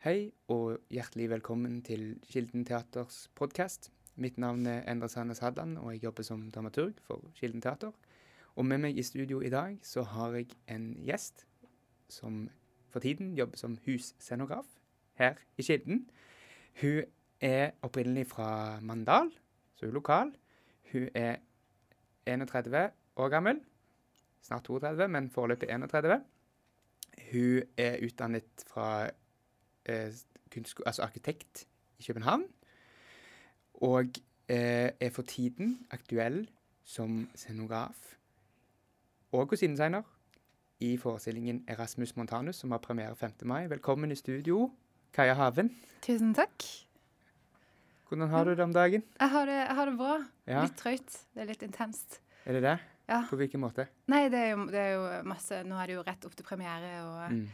Hei og hjertelig velkommen til Kilden Teaters podkast. Mitt navn er Endre Sandnes Hadland, og jeg jobber som dramaturg for Kilden Teater. Og med meg i studio i dag så har jeg en gjest som for tiden jobber som husscenograf her i Kilden. Hun er opprinnelig fra Mandal, så hun er lokal. Hun er 31 år gammel. Snart 32, men foreløpig 31. Hun er utdannet fra altså arkitekt i København. Og eh, er for tiden aktuell som scenograf og kostymedesigner i forestillingen Erasmus Montanus, som har premiere 5. mai. Velkommen i studio, Kaja Haven. Tusen takk. Hvordan har du det om dagen? Jeg har det, jeg har det bra. Ja, Litt trøyt. Det er litt intenst. Er det det? Ja. På hvilken måte? Nei, det er, jo, det er jo masse Nå er det jo rett opp til premiere, og Mm.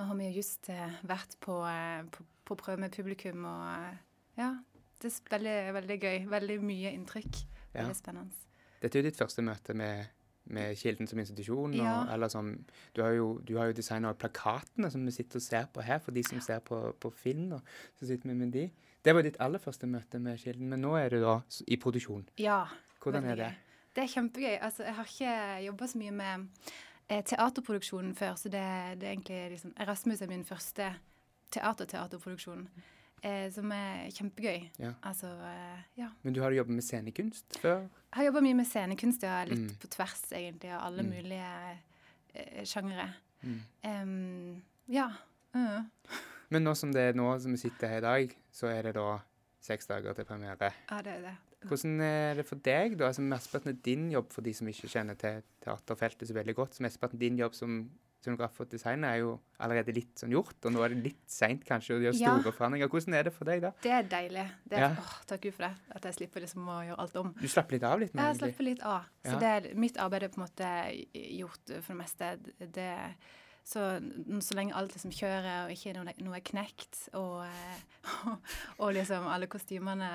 Nå har vi jo just eh, vært på, eh, på, på prøve med publikum, og eh, ja. Det er veldig, veldig gøy. Veldig mye inntrykk. Ja. Veldig spennende. Dette er jo ditt første møte med, med Kilden som institusjon. Og, Ja. eller som, du har jo, du har jo designa plakatene som vi sitter og ser på her, for de som ser på, på film. Og, så sitter vi med de. Det var ditt aller første møte med Kilden, men nå er du da i produksjon. Ja. Hvordan er det? gøy. Det er kjempegøy. Altså, jeg har ikke jobba så mye med eh, teaterproduksjon før, så det, det er egentlig liksom Erasmus er min første teater-teaterproduksjon, eh, som er kjempegøy. Ja. Altså, eh, ja. Men du har jobbet med scenekunst før? Jeg har jobba mye med scenekunst, ja. Litt Mm. på tvers, egentlig, av alle Mm. mulige eh, sjangere. Mm. Um, ja. Uh. Men nå som det er nå som vi sitter her i dag, så er det da seks dager til premiere. ja, det er det. Hvordan er det for deg, da? Altså, Mesteparten av din jobb, for de som ikke kjenner til teaterfeltet så veldig godt, så mesteparten av din jobb som scenograf og designer er jo allerede litt sånn gjort, og nå er det litt seint kanskje å gjøre Ja. store forandringer. Hvordan er det for deg, da? Det er deilig. Det er, Ja. åh, takk Gud for det. At jeg slipper liksom å gjøre alt om. Du slapper litt av litt nå, Jeg slapper litt av. Så Ja. det er, mitt arbeid er på en måte gjort for det meste. Det, så, så lenge alt liksom kjører og ikke noe, noe er knekt, og, og, og liksom alle kostymene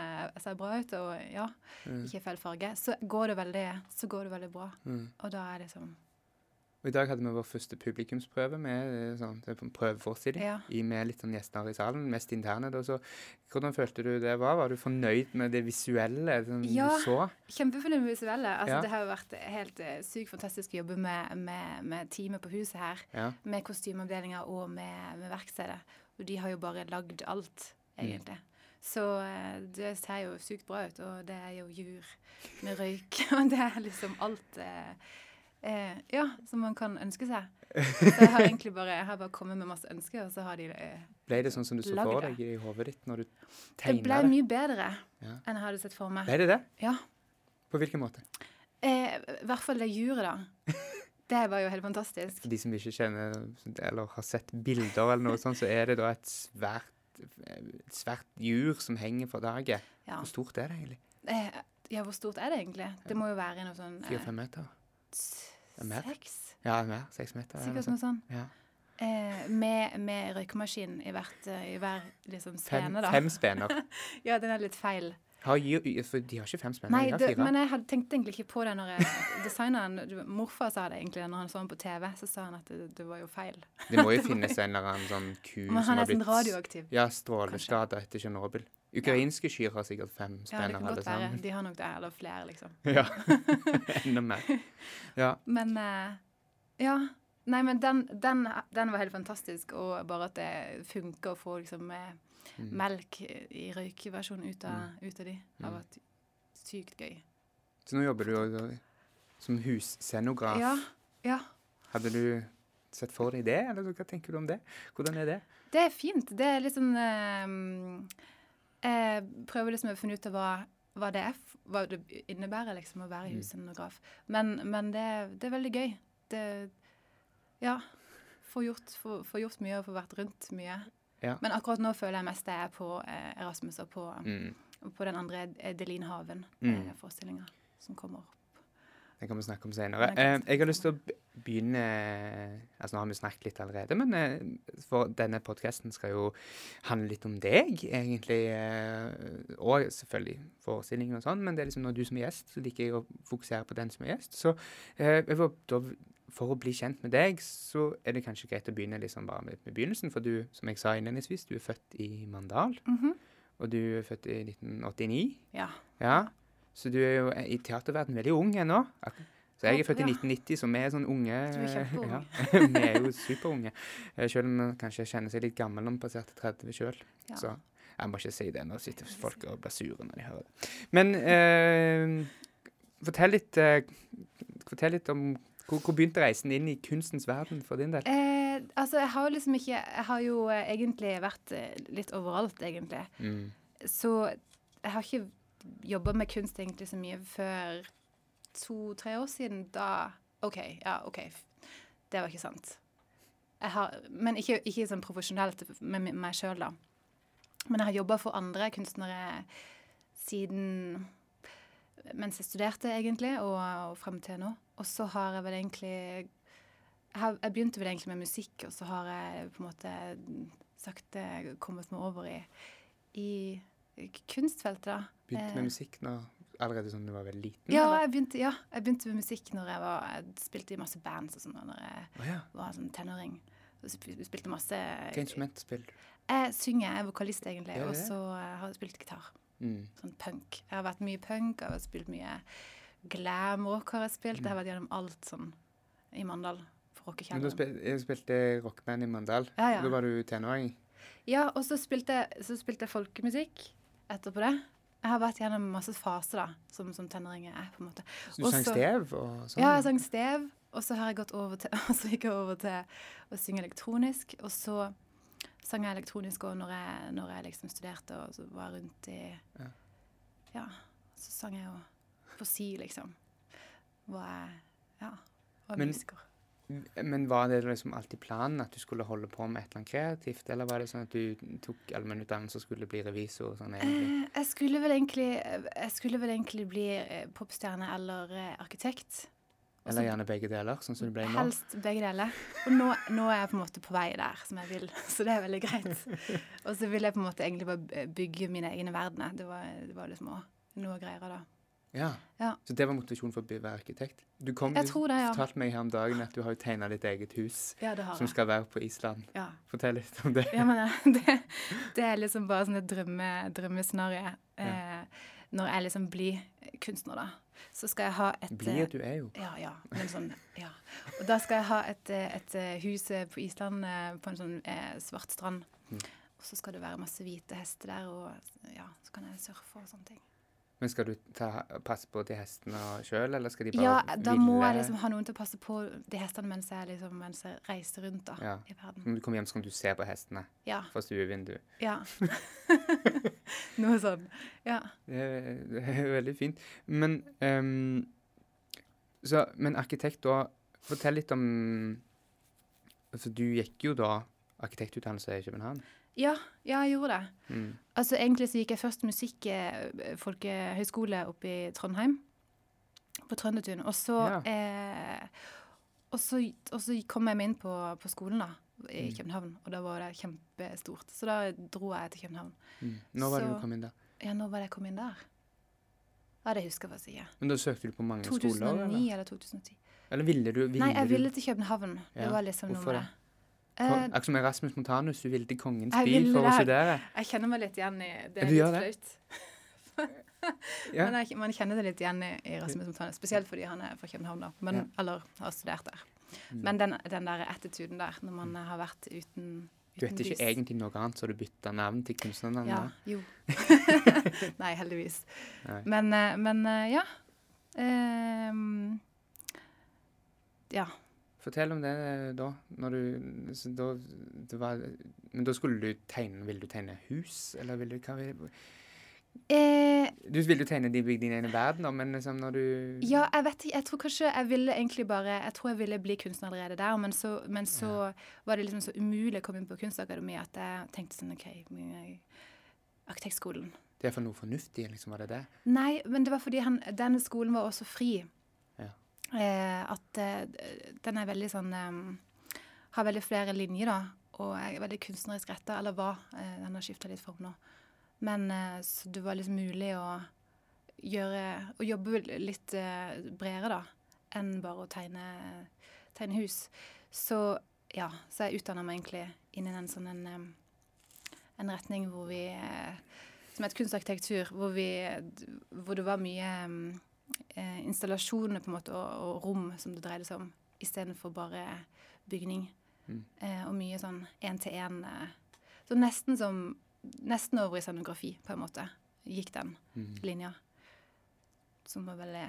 ser bra ut, og ja, Mm. ikke feil farge, så går det veldig, så går det veldig bra. Mm. Og da er det liksom Og I dag hadde vi vår første publikumsprøve med eh, sånn, prøveforestilling Ja. med litt sånn gjester i salen, mest interne. Da, så hvordan følte du det var? Var du fornøyd med det visuelle som Ja. du så? Kjempefornøyd med det visuelle. Altså, Ja. Det har jo vært helt uh, sykt fantastisk å jobbe med, med, med teamet på huset her. Ja. Med kostymeavdelinga og med, med verkstedet. Og de har jo bare lagd alt, Mm. egentlig. Så eh, det ser jo sykt bra ut, og det er jo jur med røyk. Og det er liksom alt eh, eh, Ja, som man kan ønske seg. Så jeg har egentlig bare, jeg har bare kommet med masse ønsker, og så har de eh, Ble det sånn som du så for deg i hodet ditt når du Det Det ble det? mye bedre Ja. enn jeg hadde sett for meg. Ble det det? Ja. På hvilken måte? Eh, I hvert fall det juret, da. Det var jo helt fantastisk. For de som ikke kjenner eller har sett bilder eller noe sånt, så er det da et svært, et svært jur som henger for daget. Ja. Hvor stort er det egentlig? Eh, ja, hvor stort er det egentlig? Det må jo være noe sånn eh, Fire-fem meter? Mer. Seks? Ja, mer. Seks meter? Sikkert noe sånt. sånn. Ja. Eh, med, med røykemaskin i, hvert, eh, i hver liksom, spene, da. fem spener. Ja, den er litt feil. Har for de har ikke fem spenner, Nei, det, men jeg hadde tenkt egentlig ikke på det når jeg designeren Morfar sa det egentlig når han så den på TV, så sa han at det, det var jo feil. Det må jo finnes en eller annen sånn ku Men som han har er sånn blitt radioaktiv. Ja, stråleskada etter Tsjernobyl. Ukrainske kyr har sikkert fem Ja, det kan godt være. De har nok det, eller flere, liksom. Ja. Enda mer. Ja. Men eh, ja. Nei, men den, den, den var helt fantastisk, og bare at det funker å få liksom Mm. melk i røykeversjon ut, av- ut av de, har Mm. vært sykt gøy. Så nå jobber du òg som husscenograf. Ja, ja. Hadde du sett for deg det, eller hva tenker du om det? Hvordan er det? Det er fint. Det er litt sånn eh, prøver liksom å finne ut av hva, hva det er, hva det innebærer liksom å være Mm. husscenograf. Men, men det, det er veldig gøy. Det Ja. Få gjort, få, få gjort mye og få vært rundt mye. Ja. Men akkurat nå føler jeg mest det er på eh, Erasmus og på, Mm. på den andre eh, Delin Mm. Haven-forestillinga som kommer. Det kan vi snakke om senere. Eh, jeg har lyst til å begynne Altså, nå har vi snakket litt allerede, men eh, for denne podkasten skal jo handle litt om deg, egentlig. Eh, og selvfølgelig forestillingen og sånn, men det er liksom når du som er gjest, så liker jeg å fokusere på den som er gjest. Så eh, for å bli kjent med deg, så er det kanskje greit å begynne liksom bare med, med begynnelsen. For du, som jeg sa innledningsvis, du er født i Mandal, Mhm. og du er født i 1989. Ja. Ja, så du er jo eh, i teaterverden veldig ung ennå. Så jeg er født i 1990, så vi er sånn unge. Du er kjempeung. Ja, vi er jo superunge. Eh, Selv om man kanskje kjenner seg litt gammel når man passerte 30 sjøl. Ja. Så jeg må ikke si det. Nå sitter folk og blir sure når de hører det. Men eh, fortell litt eh, Fortell litt om hvor, hvor begynte reisen inn i kunstens verden for din del? Eh, altså, jeg har jo liksom ikke Jeg har jo eh, egentlig vært litt overalt, egentlig. Mm. Så jeg har ikke jobba med kunst egentlig så mye før to-tre år siden. Da OK, ja, OK. Det var ikke sant. Har, men ikke, ikke sånn profesjonelt med meg sjøl, da. Men jeg har jobba for andre kunstnere siden mens jeg studerte, egentlig, og, og frem til nå. Og så har jeg vel egentlig jeg, jeg begynte vel egentlig med musikk, og så har jeg på en måte sakte kommet meg over i, i kunstfeltet, da. Begynte Eh, med musikk når, allerede sånn du var veldig liten? Ja, jeg begynte, ja, jeg begynte med musikk når jeg var Jeg spilte i masse bands og sånn da når jeg oh, ja. var sånn tenåring. Spilte masse Hvilket instrument spiller du? Jeg synger, jeg er vokalist egentlig, og så eh, har jeg spilt gitar. Mm. Sånn punk. Jeg har vært mye punk, jeg har spilt mye glam-rock har jeg spilt. Jeg har vært gjennom alt sånn i Mandal for Men du spil, jeg spilte rockeband i Mandal. Ja, ja. Da var du tenåring. Ja, og så spilte, så spilte jeg folkemusikk etterpå det. Jeg har vært gjennom masse faser da, som, som tenåring er, på en måte. Så du Også, sang stev og sånn? Ja, jeg sang stev, og så har jeg gått over til, så gikk jeg over til å synge elektronisk. Og så sang jeg elektronisk òg når, jeg- når jeg liksom studerte og så var rundt i Ja. Ja. Så sang jeg jo på si, liksom. Var jeg Ja. Var Men- musiker. Men var det liksom alltid planen at du skulle holde på med et eller annet kreativt, eller var det sånn at du tok allmennutdannelse og skulle bli revisor sånn egentlig? Eh, jeg skulle vel egentlig Jeg skulle vel egentlig bli eh, popstjerne eller eh, arkitekt. Også, Eller gjerne begge deler, sånn som det ble nå? Helst begge deler. Og nå, nå er jeg på en måte på vei der, som jeg vil. Så det er veldig greit. Og så vil jeg på en måte egentlig bare bygge mine egne verdener. Det var, det var liksom også noe greier da. Ja. Ja. Så det var motivasjonen for å bli være arkitekt? Du kom, Jeg du tror det, ja. fortalte meg her om dagen at du har jo tegna ditt eget hus Ja, det har som jeg. skal være på Island. Ja. Fortell litt om det. ja, men eh, det, det er liksom bare sånn et drømme, drømmescenario. Eh, når jeg liksom blir kunstner, da, så skal jeg ha et eh, Blir du er jo. Ja, ja. Men sånn, ja. Og da skal jeg ha et, eh, et eh, hus eh, på Island eh, på en sånn eh, svart strand. Mm. Og så skal det være masse hvite hester der, og ja, så kan jeg surfe og sånne ting. Men skal du ta, passe på de hestene sjøl, eller skal de bare Ja, da må jeg liksom ha noen til å passe på de hestene mens jeg, liksom, mens jeg reiser rundt da, Ja. i verden. Når du kommer hjem, så kan du se på hestene Ja. fra stuevinduet. ja. Noe sånn. Ja. Det er, det er veldig fint. Men um, så, Men arkitekt, da Fortell litt om Altså, du gikk jo da arkitektutdannelse i København. Ja, ja, jeg gjorde det. Mm. Altså Egentlig så gikk jeg først musikk eh, oppe i Trondheim. På Trøndertun. Og så, eh, og så, og så kom jeg meg inn på, på skolen da, i Mm. København. Og da var det kjempestort. Så da dro jeg til København. Mm. Når var det du kom inn der? Ja, når var det jeg kom inn der? Ja, det husker jeg faktisk ikke. Men da søkte du på mange skoler? 2009 Eller, eller 2010. eller ville du ville Nei, jeg ville til København. Ja, Det var liksom hvorfor det? Eh, Akkurat som Erasmus Montanus, du ville til Kongens by for å studere. jeg kjenner meg litt igjen i det. Er du gjør litt det? flaut. Ja. Men jeg, man kjenner det litt igjen i, i Rasmus Montanus, spesielt fordi han er fra København, da. Men, Ja. Eller har studert der. Mm. Men den, den der attituden der, når man har vært uten Du heter ikke egentlig noe annet, så du bytta navn til kunstnernavn? Ja, jo. Nei, heldigvis. Nei. Men, eh, men eh, ja. Um, ja. Fortell om det da. Når du, så da det var, Men da skulle du tegne Ville du tegne hus, eller ville du hva vil, Eh, Du ville jo tegne de bygd din ene verden, da, men liksom når du ja, jeg vet ikke. Jeg tror kanskje jeg ville egentlig bare Jeg tror jeg ville bli kunstner allerede der, men så, men så var det liksom så umulig å komme inn på Kunstakademiet at jeg tenkte sånn OK, arkitektskolen. Det er for noe fornuftig, liksom, var det det? Nei, men det var fordi han, den skolen var også fri. Eh, at eh, den er veldig sånn eh, Har veldig flere linjer, da. Og er veldig kunstnerisk retta, eller hva. Den har skifta litt form nå. Men så det var liksom mulig å gjøre Å jobbe litt bredere, da. Enn bare å tegne, tegne hus. Så ja, så jeg utdanna meg egentlig innen en sånn en, en retning hvor vi Som het kunstarkitektur, hvor vi Hvor det var mye eh, installasjoner på en måte og, og rom som det dreide seg om, istedenfor bare bygning. Mm. Eh, og mye sånn én-til-én eh, Så nesten som Nesten over i scenografi, på en måte, gikk den Mm. linja. Som var veldig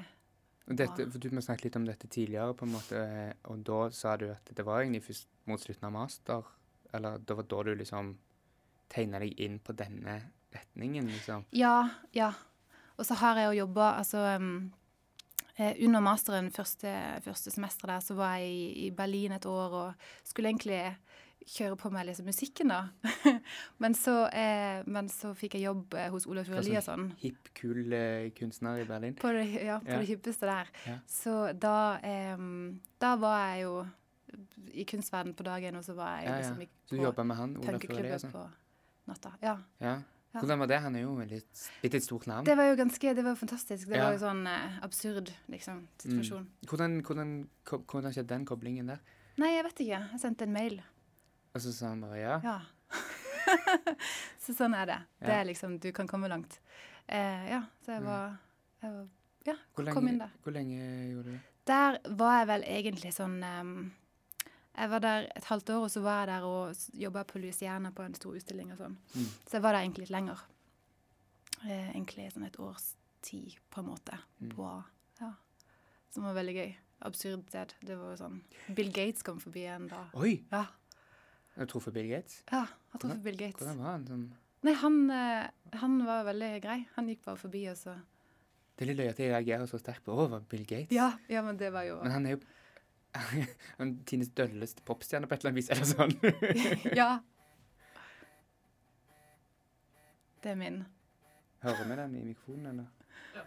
dette, for Du har snakket litt om dette tidligere, på en måte, og da sa du at det var egentlig først mot slutten av master, eller det var da du liksom tegna deg inn på denne retningen, liksom? Ja, ja. Og så har jeg jo jobba altså eh, Under masteren første, første semester der, så var jeg i, i Berlin et år og skulle egentlig kjøre på med liksom musikken, da. men, så, eh, men så fikk jeg jobb eh, hos Olaf Eliasson. Hipp, kul eh, kunstner i Berlin? På det, ja, på Ja. det hippeste der. Ja. Så da, da var jeg jo i kunstverden på dagen, og så var jeg liksom i- Så du jobba med han, Olaf Eliasson? på natta. Ja. Ja. Ja. Hvordan var det? Han er jo et litt, litt et stort navn. Det var jo ganske Det var fantastisk. Det Ja. var jo sånn uh, absurd liksom, situasjon. Hvordan, hvordan, hvordan skjedde den koblingen der? Nei, jeg vet ikke. Jeg sendte en mail. Og så sa han bare ja? Ja. så sånn er det. Det er liksom Du kan komme langt. Uh, ja, så jeg Mm. var, jeg var Ja, Hvor kom inn der. hvor lenge gjorde du det? Der var jeg vel egentlig sånn em, Jeg var der et halvt år, og så var jeg der og jobba på Louisiana på en stor utstilling og sånn. Mm. Så jeg var der egentlig litt lenger. Eh, egentlig sånn et års tid, på en måte. Mm. På Ja. Som var veldig gøy. Absurd sted. Det var jo sånn Bill Gates kom forbi en da. Oi! Ja. Har du truffet Bill Gates? ja jeg truffet Bill Gates. Hvordan var han? Sånn, Nei, han, eh, han var veldig grei. Han gikk bare forbi, og så det er litt løye at jeg reagerer så sterkt på over Bill Gates. Ja, ja men det var jo Men han er jo Tines dølleste popstjerne på et eller annet vis, eller sånn. Ja. Det er min. Hører vi den i mikrofonen, eller? Ja.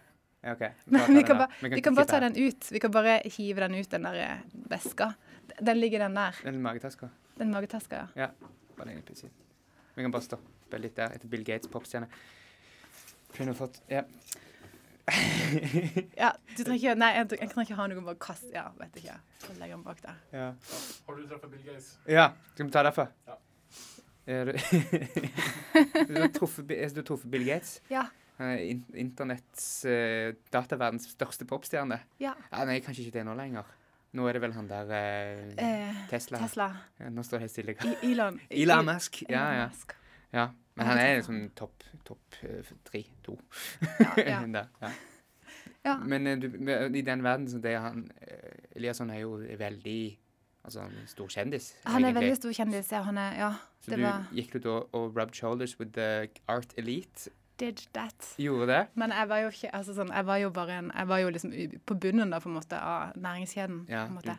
OK. Vi kan, ba, vi kan bare ta den ut. Vi kan bare hive den ut, den der eh, veska. Den ligger den der. Den magetaska. Den magetaska, ja. Bare den på siden. Vi kan bare stoppe litt der etter Bill Gates popstjerne. Kunne fått Ja. Ja, du trenger ikke Nei, jeg, jeg kan ikke ha noen bare kast... Ja, vet ikke. Jeg legger den bak der. ja. Har du truffet Bill Gates? Ja, skal vi ta derfra? Ja. Er du, har truffet, Bill Gates? Ja. Han er in internetts, uh, dataverdens største popstjerne. Ja. Ja, nei, kanskje ikke det nå lenger. Nå er det vel han der eh, Eh, Tesla. Tesla. Ja, nå står det helt stille. Elon. Elon Musk. Ja, ja. Ja. Men han er liksom topp topp eh, tre, to. Ja, ja. Ja. ja. Men eh, du, i den verden så det han eh, Eliasson er jo veldig Altså en stor kjendis, Han er egentlig. veldig stor kjendis. Ja, han er Ja, Så det du var gikk du da og rubbed shoulders with the art elite? Did that. Gjorde det? Men jeg var jo ikke altså sånn, Jeg var jo bare en Jeg var jo liksom på bunnen da, på en måte, av næringskjeden. Ja, på en måte.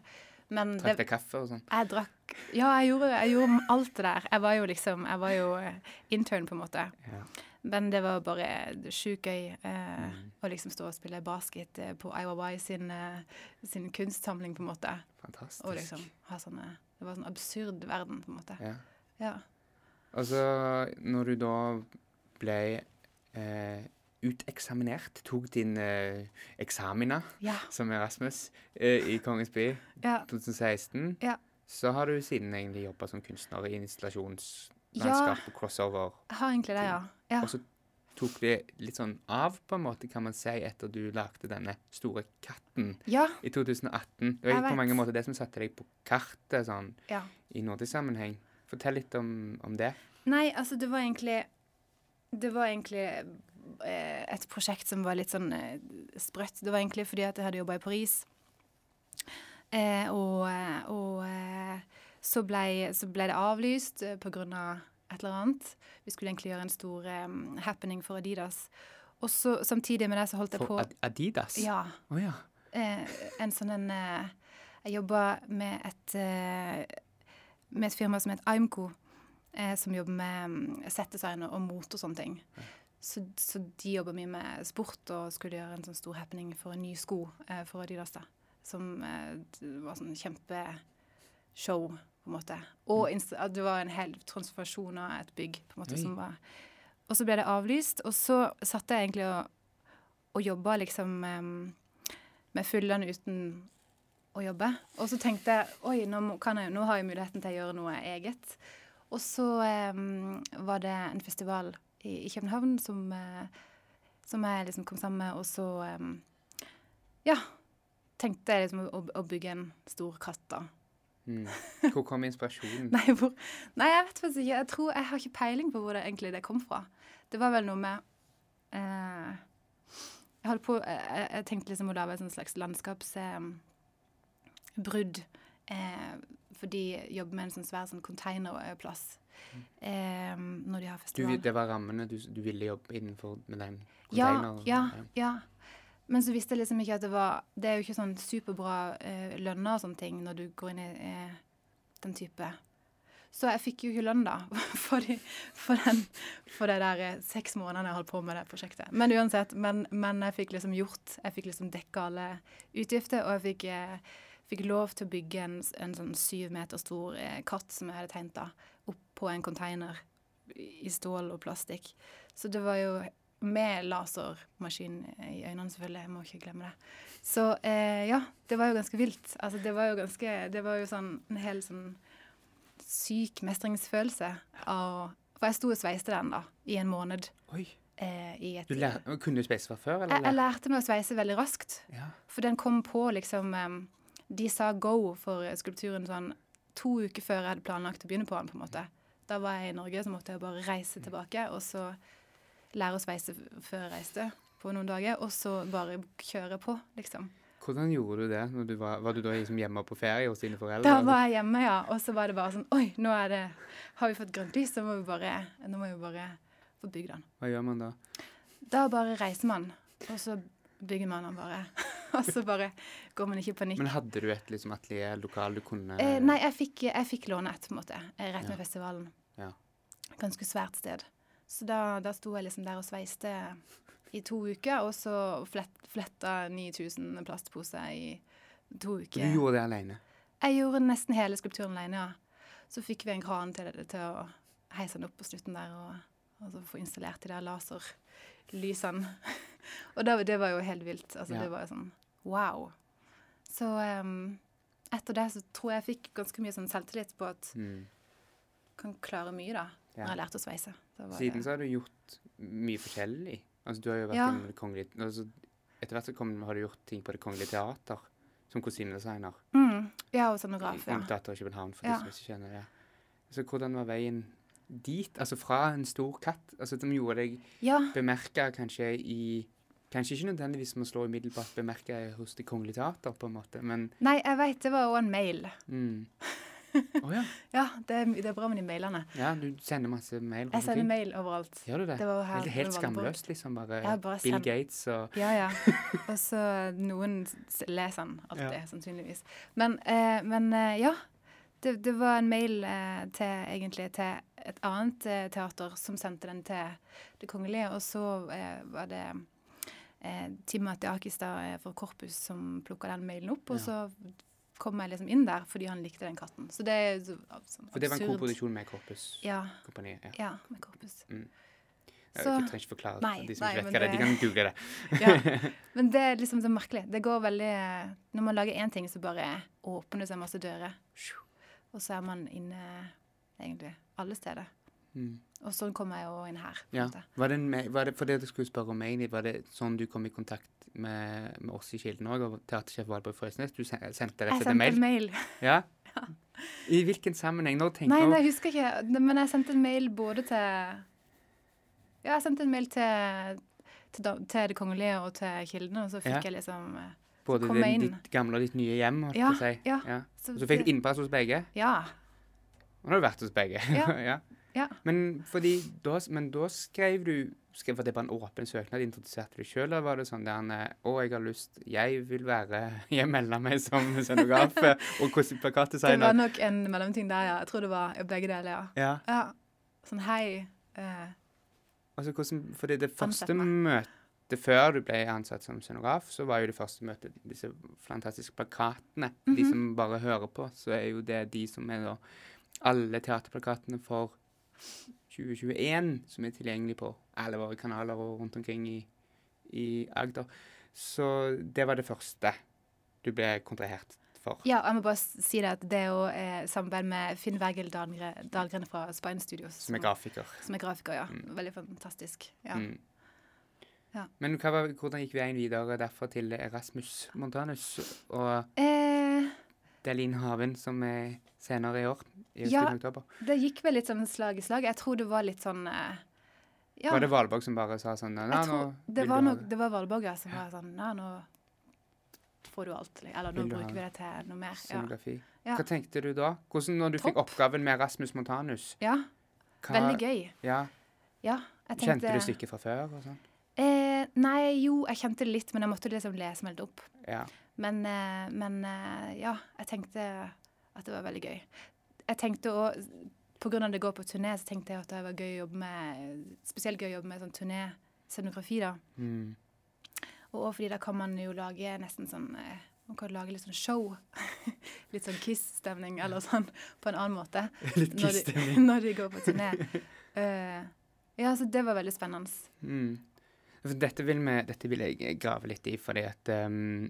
Men Trakk deg kaffe og sånn? jeg drakk Ja, jeg gjorde, jeg gjorde alt det der. Jeg var jo liksom Jeg var jo eh, intern, på en måte. Ja. Men det var bare sjukt gøy eh, Mm. å liksom stå og spille basket eh, på IOY sin, eh, sin kunstsamling, på en måte. Fantastisk. Og liksom ha sånne Det var sånn absurd verden, på en måte. Ja. Ja. Og så når du da ble eh, uteksaminert, tok din eh, eksamina Ja. som Erasmus eh, i Kongens by Ja. 2016, Ja. så har du siden egentlig jobba som kunstner i installasjonslandskap og crossover. Jeg har egentlig det, ja. ja. Og så tok det litt sånn av, på en måte, kan man si, etter du lagde denne store katten i 2018. Det var på mange måter det som satte deg på kartet sånn, i nordisk sammenheng. Fortell litt om, om det. Nei, altså det var egentlig Det var egentlig et prosjekt som var litt sånn eh, sprøtt. Det var egentlig fordi at jeg hadde jobba i Paris. Eh, og eh, og eh, så ble, så ble det avlyst pga. av et eller annet. Vi skulle egentlig gjøre en stor eh, happening for Adidas. Og så samtidig med det så holdt jeg på For Adidas? Ja. Oh, ja. eh, en sånn en eh, Jeg jobba med et eh, med et firma som het Aimco, eh, som jobber med mm, settdesign og mot og sånne ting. Så, så de jobber mye med sport og skulle gjøre en sånn stor happening for en ny sko eh, for Adidas. da. Som eh, var sånn kjempeshow, på en måte. Og at det var en hel transformasjon av et bygg. på en måte, Oi. som var... Og så ble det avlyst, og så satt jeg egentlig og, og jobba liksom em, med fullene uten å jobbe. Og så tenkte jeg oi, nå, jeg, nå har jeg muligheten til å gjøre noe eget. Og så eh, var det en festival i, i København som, eh, som jeg liksom kom sammen med, og så um, ja, tenkte jeg liksom å, å bygge en stor katt, da. Mm. Hvor kom inspirasjonen? Nei, hvor, nei, jeg vet faktisk ikke. Jeg tror jeg har ikke peiling på hvor det egentlig det kom fra. Det var vel noe med eh, Jeg på jeg, jeg tenkte liksom å lage et slags landskapsbrudd. Eh, for de jobber med en sånn svær sånn containerplass eh, når de har Du, det var rammene du, du ville jobbe innenfor med den Ja, containeren? ja, ja. Men så visste jeg liksom ikke at det var Det er jo ikke sånn superbra eh, lønner og sånne ting når du går inn i eh, den type. Så jeg fikk jo ikke lønn, da, for, de, for, den, for det der eh, seks månedene jeg holdt på med det prosjektet. Men uansett, men, men jeg fikk liksom gjort Jeg fikk liksom dekka alle utgifter, og jeg fikk, eh, fikk lov til å bygge en, en sånn syv meter stor eh, katt som jeg hadde tegnet da, opp på en container i stål og plastikk. Så det var jo med lasermaskin i øynene, selvfølgelig. Jeg må ikke glemme det. Så eh, ja, det var jo ganske vilt. Altså, det var jo ganske Det var jo sånn en hel sånn syk mestringsfølelse av For jeg sto og sveiste den, da, i en måned. Oi, Eh, du lær, kunne du sveise fra før, eller? jeg, jeg lærte meg å sveise veldig raskt. Ja. For den kom på liksom em, De sa go for skulpturen sånn to uker før jeg hadde planlagt å begynne på den. på en måte. Da var jeg i Norge, så måtte jeg bare reise tilbake og så lære å sveise før jeg reiste på noen dager. Og så bare kjøre på, liksom. Hvordan gjorde du det? Du var, var du da liksom hjemme på ferie hos dine foreldre? Da var jeg hjemme, ja. Og så var det bare sånn Oi, nå er det, har vi fått grønt lys, så må vi bare, nå må vi bare få bygd den. Hva gjør man da? Da bare reiser man, og så bygger man den bare. og så bare går man ikke i panikk. Men hadde du et liksom, atelier, lokal du kunne Eh, nei, jeg fikk, jeg fikk låne et, på en måte. rett Rett Ja. med festivalen. Ja. Ganske svært sted. Så da, da sto jeg liksom der og sveiste i to uker, og så flett, fletta 9000 plastposer i to uker. Du gjorde det alene? Jeg gjorde nesten hele skulpturen alene, ja. Så fikk vi en kran til, det, til å heise den opp på slutten der, og, og så få installert de der laserlysene. og da, det var jo helt vilt. Altså, Ja. Det var jo sånn wow. Så um, etter det så tror jeg jeg fikk ganske mye sånn selvtillit på at Mm. kan klare mye, da, Ja. når jeg lærte å sveise. Siden det- så har du gjort mye forskjellig. Altså, du har jo vært Ja. innom det kongelige altså, Etter hvert så kom, har du gjort ting på Det kongelige teater som kostymedesigner. mm, Ja, og scenograf, ja. Teater i København, for Ja. de som ikke kjenner det. Så hvordan var veien dit? Altså fra en stor katt, altså som gjorde deg Ja, bemerka kanskje i Kanskje ikke nødvendigvis med å slå umiddelbart bemerka hos Det kongelige teater, på en måte, men nei, jeg veit det var òg en mail. mm. Oh, ja. Ja, det er, det er bra med de mailene. ja. Du sender masse mail Jeg sender mail overalt. Gjør du det? Det var her helt, helt det på- skamløst, liksom. Bare, bare Bill send. Gates og Ja, ja. Og så noen leser den alltid, Ja. sannsynligvis. Men, eh, men eh, ja. Det, det var en mail eh, til egentlig til et annet eh, teater som sendte den til Det kongelige, og så eh, var det eh, Timothy Akistad eh, Korpus som plukka den mailen opp, og så kom jeg liksom inn der fordi han likte den katten. Så det er så, sånn For det var en absurd. koproduksjon med Korpus-kompaniet. Ja, Ja. ja, med Korpus. Jeg Så- trenger ikke forklare Nei, de som nei, ikke vet hva det er. De kan google det. Ja. Men det er liksom så merkelig. Det går veldig Når man lager én ting, så bare åpner det seg masse dører. Og så er man inne egentlig alle steder. Mm. Og sånn kom jeg jo inn her. Ja. Var det, en, var det for det du skulle spørre om egentlig, var det sånn du kom i kontakt med, med oss i Kilden òg, og teatersjef Valborg Frøsnes? Du sendte rett og Jeg slett en sendte mail? en mail. Ja? I hvilken sammenheng? Når tenkte Nei, nei, jeg husker ikke. Men jeg sendte en mail både til Ja, jeg sendte en mail til, til, til Det kongelige og til Kildene, og så fikk Ja. jeg liksom eh, både kom det, jeg ditt gamle og ditt nye hjem? holdt Ja, jeg på å si. ja. ja. så Og så fikk du innpass hos begge? Ja. Og nå har du vært hos begge. Ja. Ja. Men, da, men da skrev du skrev, Var det bare en åpen søknad? Introduserte du sjøl, eller var det sånn der eh, Å, jeg har lyst Jeg vil være Jeg melder meg som scenograf eh, og hvordan Det var nok en mellomting der, ja. Jeg tror det var begge deler, ja. Ja. Ja. Sånn hei. eh, Altså, hvordan, fordi det første møtet før du ble ansatt som scenograf, så var jo det første møtet disse fantastiske plakatene. De Mhm. som bare hører på, så er jo det de som er da alle teaterplakatene for 2021 som er tilgjengelig på alle våre kanaler og rundt omkring i, i Agder. Så det var det første du ble kontrahert for. Ja, jeg må bare si det at det er jo eh, samarbeid med Finn Wergel Dahlgren, fra Spine Studios. Som er grafiker. Som er grafiker, ja. Mm. Veldig fantastisk. Ja. Mm. Ja. Men hva hvordan gikk veien videre derfra til Erasmus Montanus og Eh, Delin Haven, som er senere i år? I Ja. oktober. det gikk vel litt sånn slag i slag. Jeg tror det var litt sånn eh, ja. Var det Valborg som bare sa sånn nå det var, nok, det var Valborg ja, som var sånn Nei, nå får du alt. Eller nå bruker vi det til noe mer. Ja. scenografi. Ja. Hva tenkte du da? Hvordan når du fikk oppgaven med Erasmus Montanus? ja. Hva, Veldig gøy. Ja, Ja. Jeg Kjente tenkte du stykket fra før? og sånn? Eh, nei, jo, jeg kjente det litt, men jeg måtte liksom lese meg litt opp. Ja. Men, eh, men eh, ja, jeg tenkte at det var veldig gøy. Jeg tenkte òg av det går på turné, så tenkte jeg at det var gøy å jobbe med Spesielt gøy å jobbe med sånn turnéscenografi, da. Mm. Og òg fordi da kan man jo lage nesten sånn eh, Man kan lage litt sånn show. litt sånn Kiss-stemning eller sånn på en annen måte. Litt Kiss-stemning. Når, når de går på turné. Uh, ja, så det var veldig spennende. Mm. Dette, vil vi, dette vil jeg grave litt i, fordi at ehm,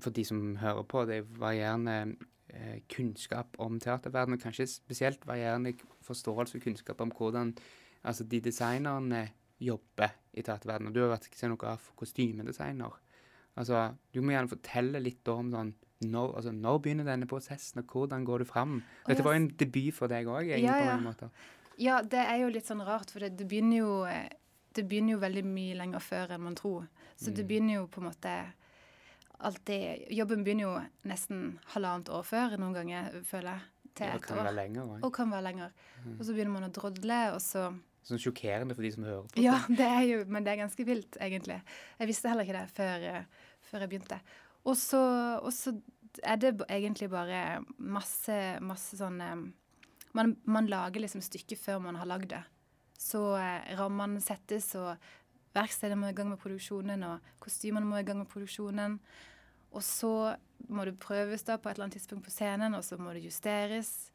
For de som hører på, det er varierende eh, kunnskap om teaterverdenen, og kanskje spesielt varierende forståelse og kunnskap om hvordan altså, de designerne jobber i teaterverdenen. Du har vært scenograf og kostymedesigner. Altså, du må gjerne fortelle litt om sånn når, altså, når begynner denne prosessen, og hvordan går du fram? Dette var jo en debut for deg òg, egentlig, Ja, på ja. mange måter. Ja, det er jo litt sånn rart, for det, det begynner jo eh, Det begynner jo veldig mye lenger før enn man tror. Så det Mm. begynner jo på en måte alltid Jobben begynner jo nesten halvannet år før noen ganger, føler jeg. Til et år. lenger. Og kan være lenger. Og så begynner man å drodle, og så Sånn sjokkerende for de som hører på. Ja, det er jo Men det er ganske vilt, egentlig. Jeg visste heller ikke det før, eh, før jeg begynte. Og så, og så er det egentlig bare masse, masse sånn eh, man, man lager liksom stykket før man har lagd det. Så eh, rammene settes, og verkstedet må i gang med produksjonen, og kostymene må i gang med produksjonen. Og så må det prøves da på et eller annet tidspunkt på scenen, og så må det justeres.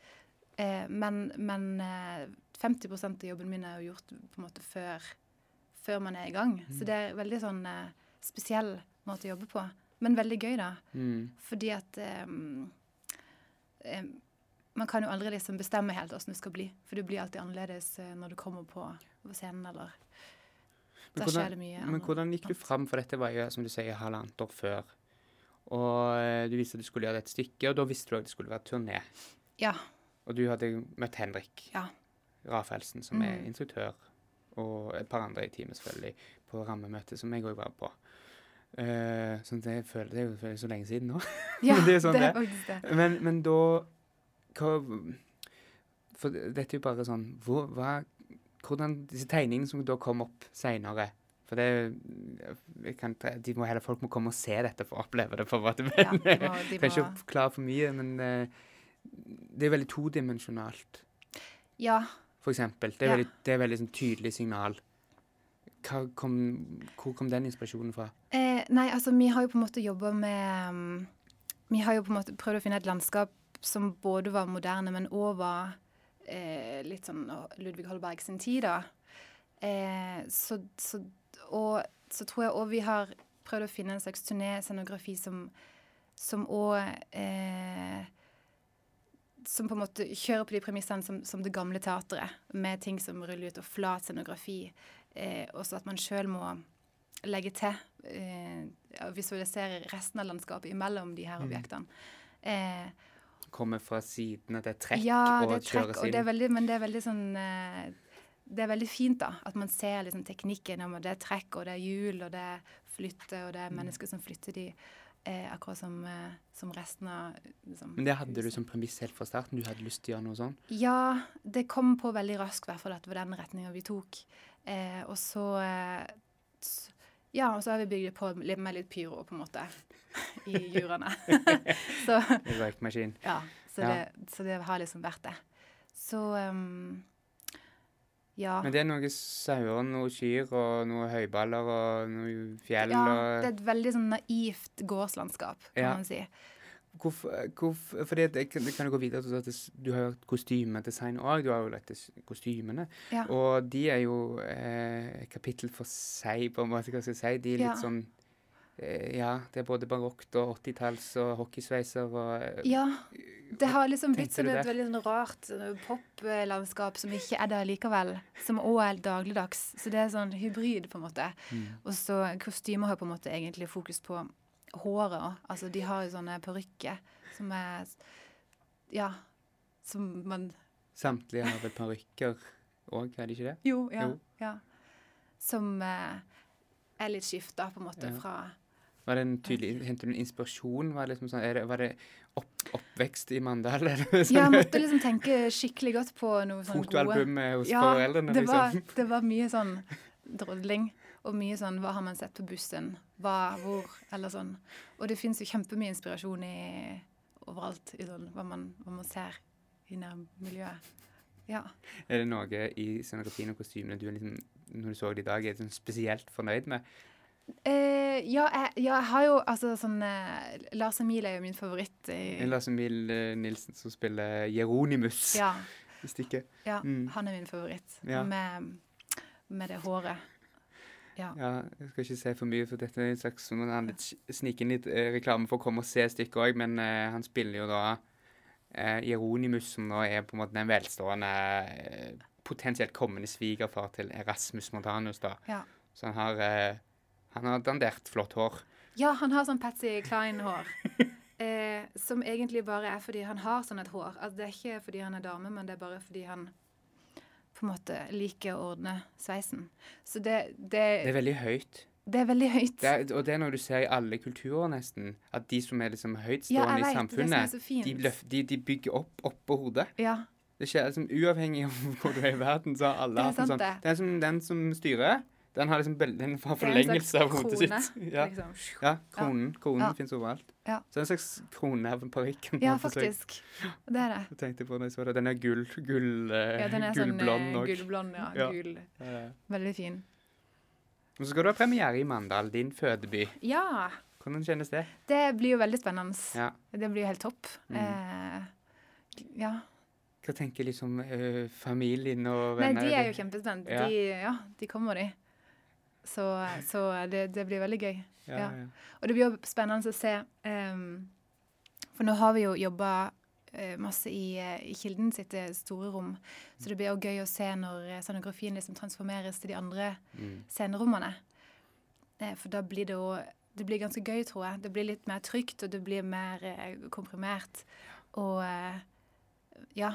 Eh, men men eh, 50% av jobben min er jo gjort på en måte før, før man er i gang. Så det er veldig sånn eh, spesiell måte å jobbe på. Men veldig gøy, da. Mm. Fordi at eh, eh, Man kan jo aldri liksom bestemme helt åssen det skal bli. For det blir alltid annerledes eh, når du kommer på, på scenen, eller Men Da skjer det mye Men hvordan gikk du fram? For dette var jo, som du sier, halvannet år før. Og eh, du visste at du skulle gjøre et stykke, og da visste du at det skulle være turné. Ja. Og du hadde møtt Henrik Ja. Rafaelsen, som er Mm. instruktør, og et par andre i teamet, selvfølgelig, på rammemøtet, som jeg òg var på. Uh, sånn at jeg føler, det er jo føler så lenge siden nå. ja det er sånn det er faktisk det. Men, men da hva, For dette er jo bare sånn hvor, hva, Hvordan disse tegningene som da kom opp seinere For det kan, de må heller, Folk må komme og se dette for å oppleve det. for at det, Ja, de må, de Kan ikke forklare for mye, men eh, det er veldig todimensjonalt, ja, for eksempel. Det er Ja. veldig, det er veldig sånn tydelig signal. Kom, hvor kom den inspirasjonen fra? Eh, nei, altså vi har jo på en måte jobba med um, Vi har jo på en måte prøvd å finne et landskap som både var moderne, men òg var eh, litt sånn Ludvig Holberg sin tid, da. Eh, så, så, og så tror jeg òg vi har prøvd å finne en slags turnéscenografi som som òg eh, Som på en måte kjører på de premissene som, som det gamle teatret, med ting som ruller ut, og flat scenografi. Eh, og så at man sjøl må legge til eh, og visualisere resten av landskapet imellom de her Mm. objektene. Eh, Kommer fra siden, at det er trekk ja, det er trekk, og det er veldig, men det er veldig sånn eh, Det er veldig fint, da. At man ser liksom teknikken. om Det er trekk, og det er hjul, og det er flytte, og det er Mm. mennesker som flytter de. Eh, akkurat som, eh, som resten av liksom, Men det hadde du som premiss helt fra starten? Du hadde lyst til å gjøre noe sånn? Ja, det kom på veldig raskt, i hvert fall at det var den retninga vi tok. Eh, og så eh, Ja, og så har vi bygd på litt, med litt pyro, på en måte, i jurene. så Røykmaskin. ja, så, Ja. Det, så det har liksom vært det. Så um, ja. Men det er noen sauer, noen kyr og noen høyballer og noen fjell ja, det er et veldig sånn naivt gårdslandskap, kan Ja. man si. Hvorfor, det Fordi jeg kan, jeg kan jo gå videre til at du har jo kostymedesign òg. Du har jo lagt kostymene. Ja. Og de er jo eh, kapittel for seg, på en måte. Hva skal jeg si? De er litt Ja. sånn eh, Ja, det er både barokt og 80-talls og hockeysveiser og eh, Ja. Det har liksom blitt som et veldig sånn rart eh, poplandskap som ikke er der likevel. Som òg er dagligdags. Så det er sånn hybrid, på en måte. mm. Og så kostymer har på en måte egentlig fokus på håret òg. Altså de har jo sånne parykker som er Ja. Som man Samtlige har vel parykker òg, er det ikke det? Jo, ja. Jo. ja. Som eh, er litt skifta, på en måte, Ja. fra Var det en tydelig, Hentet du en inspirasjon? Var det, liksom sånn, det, var det opp, oppvekst i Mandal? Eller sånn, Ja, jeg måtte liksom tenke skikkelig godt på noe sånn gode Fotoalbum hos Ja, foreldrene, det var, liksom? det var mye sånn drodling. Og mye sånn Hva har man sett på bussen? Hva, hvor? Eller sånn. Og det fins jo kjempemye inspirasjon i, overalt i sånn, hva, man, hva man ser i nærmiljøet. Ja. Er det noe i scenografien og kostymene du liksom, når du så det i dag, er du spesielt fornøyd med? Eh, ja, jeg, ja, jeg har jo altså sånn eh, Lars Emil er jo min favoritt. I, Lars Emil eh, Nilsen som spiller Jeronimus ja, i stykket. ja Mm. han er min favoritt. Ja. Med, med det håret. Ja. Ja, jeg skal ikke si for mye, for dette er en slags som han litt snike inn litt eh, reklame for å komme og se stykket òg, men eh, han spiller jo da eh, Jeronimus, som nå er på en måte den velstående, eh, potensielt kommende svigerfar til Erasmus Montanus, da. Ja. Så han har, eh, han har dandert flott hår. Ja, han har sånn Patsy Klein-hår. Eh, som egentlig bare er fordi han har sånn et hår. Altså, det er ikke fordi han er dame, men det er bare fordi han på en måte liker å ordne sveisen. Så det, det, Det er veldig høyt. det er veldig høyt. Det er, og det er noe du ser i alle kulturer, nesten. At de som er liksom høytstående ja, i samfunnet, de, løf, de, de bygger opp oppå hodet. Ja, Det skjer liksom Uavhengig av hvor du er i verden, så har alle hatt en sånn det. er som, den som styrer, den har liksom den har en forlengelse av hodet krone. sitt. Ja, Liksom. ja kronen. Kronen Ja. finnes overalt. Ja. Så det er en slags krone av parykken. Ja, faktisk. Det er det. Jeg tenkte på det, så. Den er gull, gull, eh, Ja, den er sånn gullblond eh, gullblond, ja. Ja. Gul. Ja. Veldig fin. Og så skal du ha premiere i Mandal, din fødeby. Ja. Hvordan kjennes det? Det blir jo veldig spennende. Ja. Det blir jo helt topp. Mm. Eh, ja. Hva tenker liksom eh, familien og venner? Nei, de er jo kjempespent. Ja. De, ja, de kommer, de. Så, så det, det blir veldig gøy. ja, ja. Og det blir spennende å se Um, For nå har vi jo jobba masse i, uh, i Kilden sitt eh, store rom, så det blir også gøy å se når eh, scenografien liksom transformeres til de andre Mm. scenerommene. Uh, for da blir det jo Det blir ganske gøy, tror jeg. Det blir litt mer trygt, og det blir mer eh, komprimert. Og eh, ja.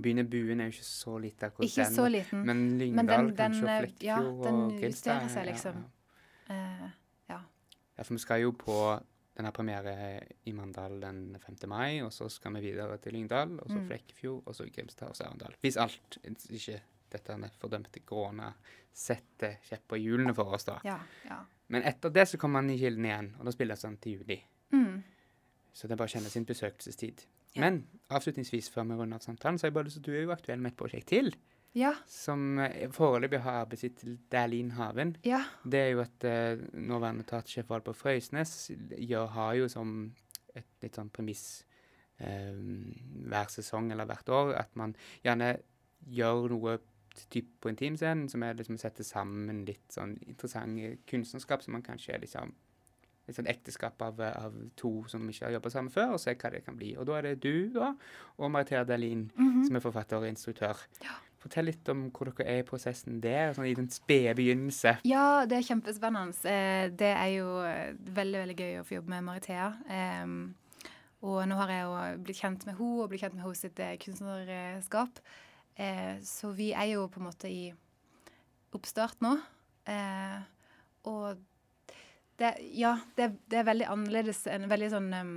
Byen Buen er jo ikke så lite akkurat Ikke den. så liten. Men Men Lyngdal, den- kanskje, den, og eh, Flekkefjord ja, den og Grimstad. justerer seg, liksom. Ja, Uh, ja. Ja, for vi skal jo på den her premiere i Mandal den 5. mai, og så skal vi videre til Lyngdal, og så Mm. Flekkefjord, og så Grimstad og så Arendal. Hvis alt ikke dette fordømte korona setter kjepper i hjulene for oss, da. Ja. ja. Men etter det så kommer han i Kilden igjen, og da spilles han til juli. Mm. Så det er bare å kjenne sin besøkelsestid. Ja. Men avslutningsvis før vi runder av samtalen, så har jeg bare lyst til at du er jo aktuell med et prosjekt til, Ja. som eh, foreløpig har arbeidstittel Dæhlin Haven. Ja. Det er jo at uh, nåværende etatssjef på Frøysnes gjør, har jo som et litt sånn premiss uh, hver sesong eller hvert år at man gjerne gjør noe typ på intimscenen som er liksom sette sammen litt sånn interessante kunstnerskap som man kanskje liksom et sånn ekteskap av, av to som ikke har jobba sammen før, og se hva det kan bli. Og da er det du da, og Maritea Dahlin -hmm. som er forfatter og instruktør. Ja. Fortell litt om hvor dere er i prosessen der, sånn i den spede begynnelse. Ja, det er kjempespennende. Eh, Det er jo eh, veldig veldig gøy å få jobbe med Marithea. Og nå har jeg jo blitt kjent med henne og blitt kjent med hennes sitt eh, kunstnerskap. Eh, Så vi er jo på en måte i oppstart nå. Eh, Og det, ja, det, det er veldig annerledes. En veldig sånn um,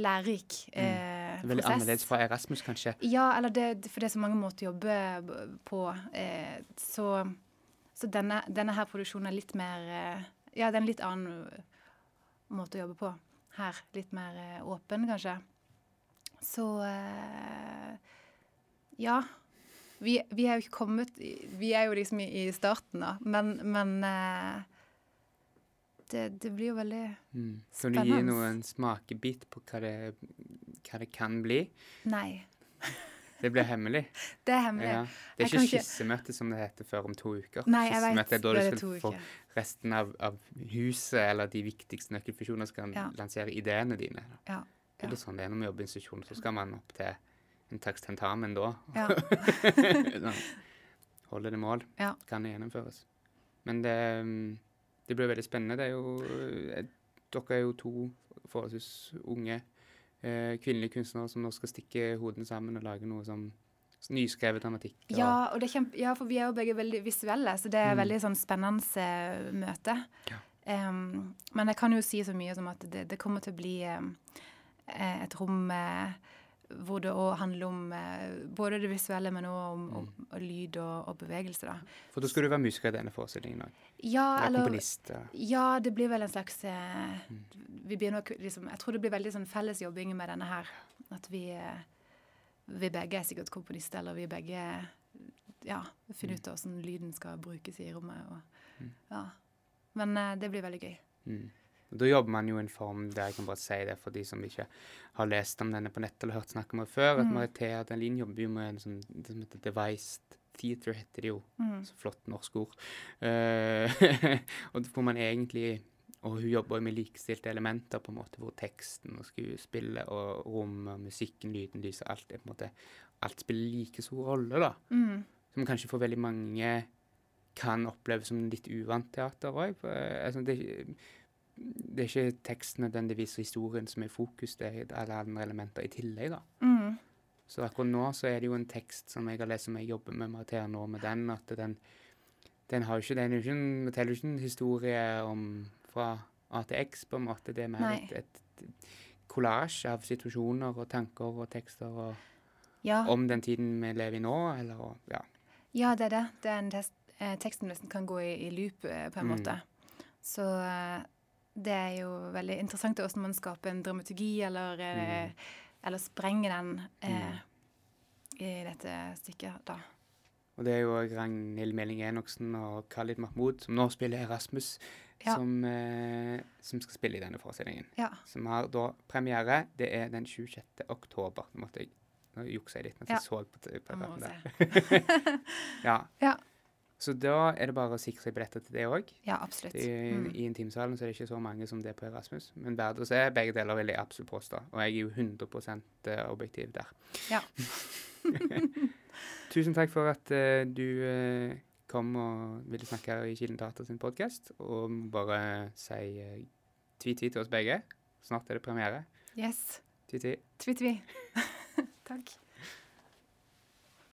lærerik eh, Mm. Veldig prosess. annerledes fra Erasmus, kanskje. Ja, eller det, for det er så mange måter å jobbe på. Eh, så så denne, denne her produksjonen er litt mer eh, Ja, det er en litt annen eh, måte å jobbe på. Her. Litt mer eh, åpen, kanskje. Så eh, Ja. Vi, vi er jo ikke kommet Vi er jo liksom i, i starten, da. Men, men eh, det, det blir jo veldig Mm. Kan du gi noen smakebit på hva det, hva det kan bli? Nei. Det blir hemmelig. Det er hemmelig. Ja. Det er Jeg ikke kan ikke- som det heter før om to uker. Nei, jeg vet. Skissemøte er da du skal få resten av, av huset eller de viktigste nøkkelfunksjonene skal Ja. lansere ideene dine. Ja. Det er sånn det er når man jobber i institusjon, så skal man opp til en slags tentamen da. Ja. Sånn, Holde det mål. Ja. Kan det gjennomføres. Men det, mm, det blir veldig spennende. Det er jo eh, Dere er jo to forholdsvis unge eh, kvinnelige kunstnere som nå skal stikke hodene sammen og lage noe som nyskrevet dramatikk. og- Ja, og det kjempe, ja, for vi er jo begge veldig visuelle, så det er Mm. veldig sånn spennende eh, møte. Ja. Um, men jeg kan jo si så mye som at det, det kommer til å bli eh, et rom eh, hvor det òg handler om eh, både det visuelle, men òg om, om, Mm. om lyd og, og bevegelse, da. For da skal du være musiker i denne forestillingen òg. Ja, Eller eller komponist. ja. Ja, det blir vel en slags eh, Mm. vi å liksom, Jeg tror det blir veldig sånn fellesjobbing med denne her. At vi, eh, vi begge er sikkert komponister, eller vi begge ja, finner ut av hvordan lyden skal brukes i rommet. Og, Mm. ja. Men eh, det blir veldig gøy. Mm. Da jobber man jo i en form der jeg kan bare si det for de som ikke har lest om denne på nett eller hørt snakk om det før. at Mm. Maritea Adelin jobber jo med en sånn, det som heter devised theater, heter det jo. Mm. Så flott norsk ord. Uh, og hvor man egentlig Og hun jobber jo med likestilte elementer, på en måte, hvor teksten og skuespillet og rommet musikken, lyden, lyset, alt er på en måte Alt spiller like stor rolle, da. Mm. Som kanskje for veldig mange kan oppleves som litt uvant teater òg. Altså, det, det er ikke teksten nødvendigvis og historien som er i fokus, det er alle andre elementer i tillegg, da. Mm. Så akkurat nå så er det jo en tekst som jeg har lest, som jeg jobber med Maritea nå, med den, at den, den har jo ikke, den ikke en, forteller jo ikke en historie om fra A til X, på en måte. Det er mer Nei. et, et kollasj av situasjoner og tanker og tekster og, Ja, om den tiden vi lever i nå, eller og, ja. ja, det er det. det er test, eh, teksten nesten kan gå i, i loop eh, på en Mm. måte. Så eh, det er jo veldig interessant hvordan man skaper en dramaturgi, eller, eh, Mm. eller sprenger den eh, i dette stykket, da. Og det er jo Ragnhild Meling Enoksen og Khalid Mahmoud, som nå spiller Erasmus, Ja. som, eh, som skal spille i denne forestillingen. Ja. Som har da premiere. Det er den 26. oktober. Nå måtte jeg Nå juksa jeg litt mens Ja. jeg så på, se. der. ja. Ja. Så da er det bare å sikre seg billetter til det òg. Ja, absolutt. I, Mm. I Intimsalen så er det ikke så mange som det på Erasmus. Men verdt å se. Begge deler vil jeg absolutt påstå. Og jeg er jo 100% objektiv der. Ja. Tusen takk for at uh, du uh, kom og ville snakke her i Kilden Teater sin podkast. Og bare si uh, tvi-tvi til oss begge. Snart er det premiere. Yes. Tvi-tvi. Tvi-tvi. Takk.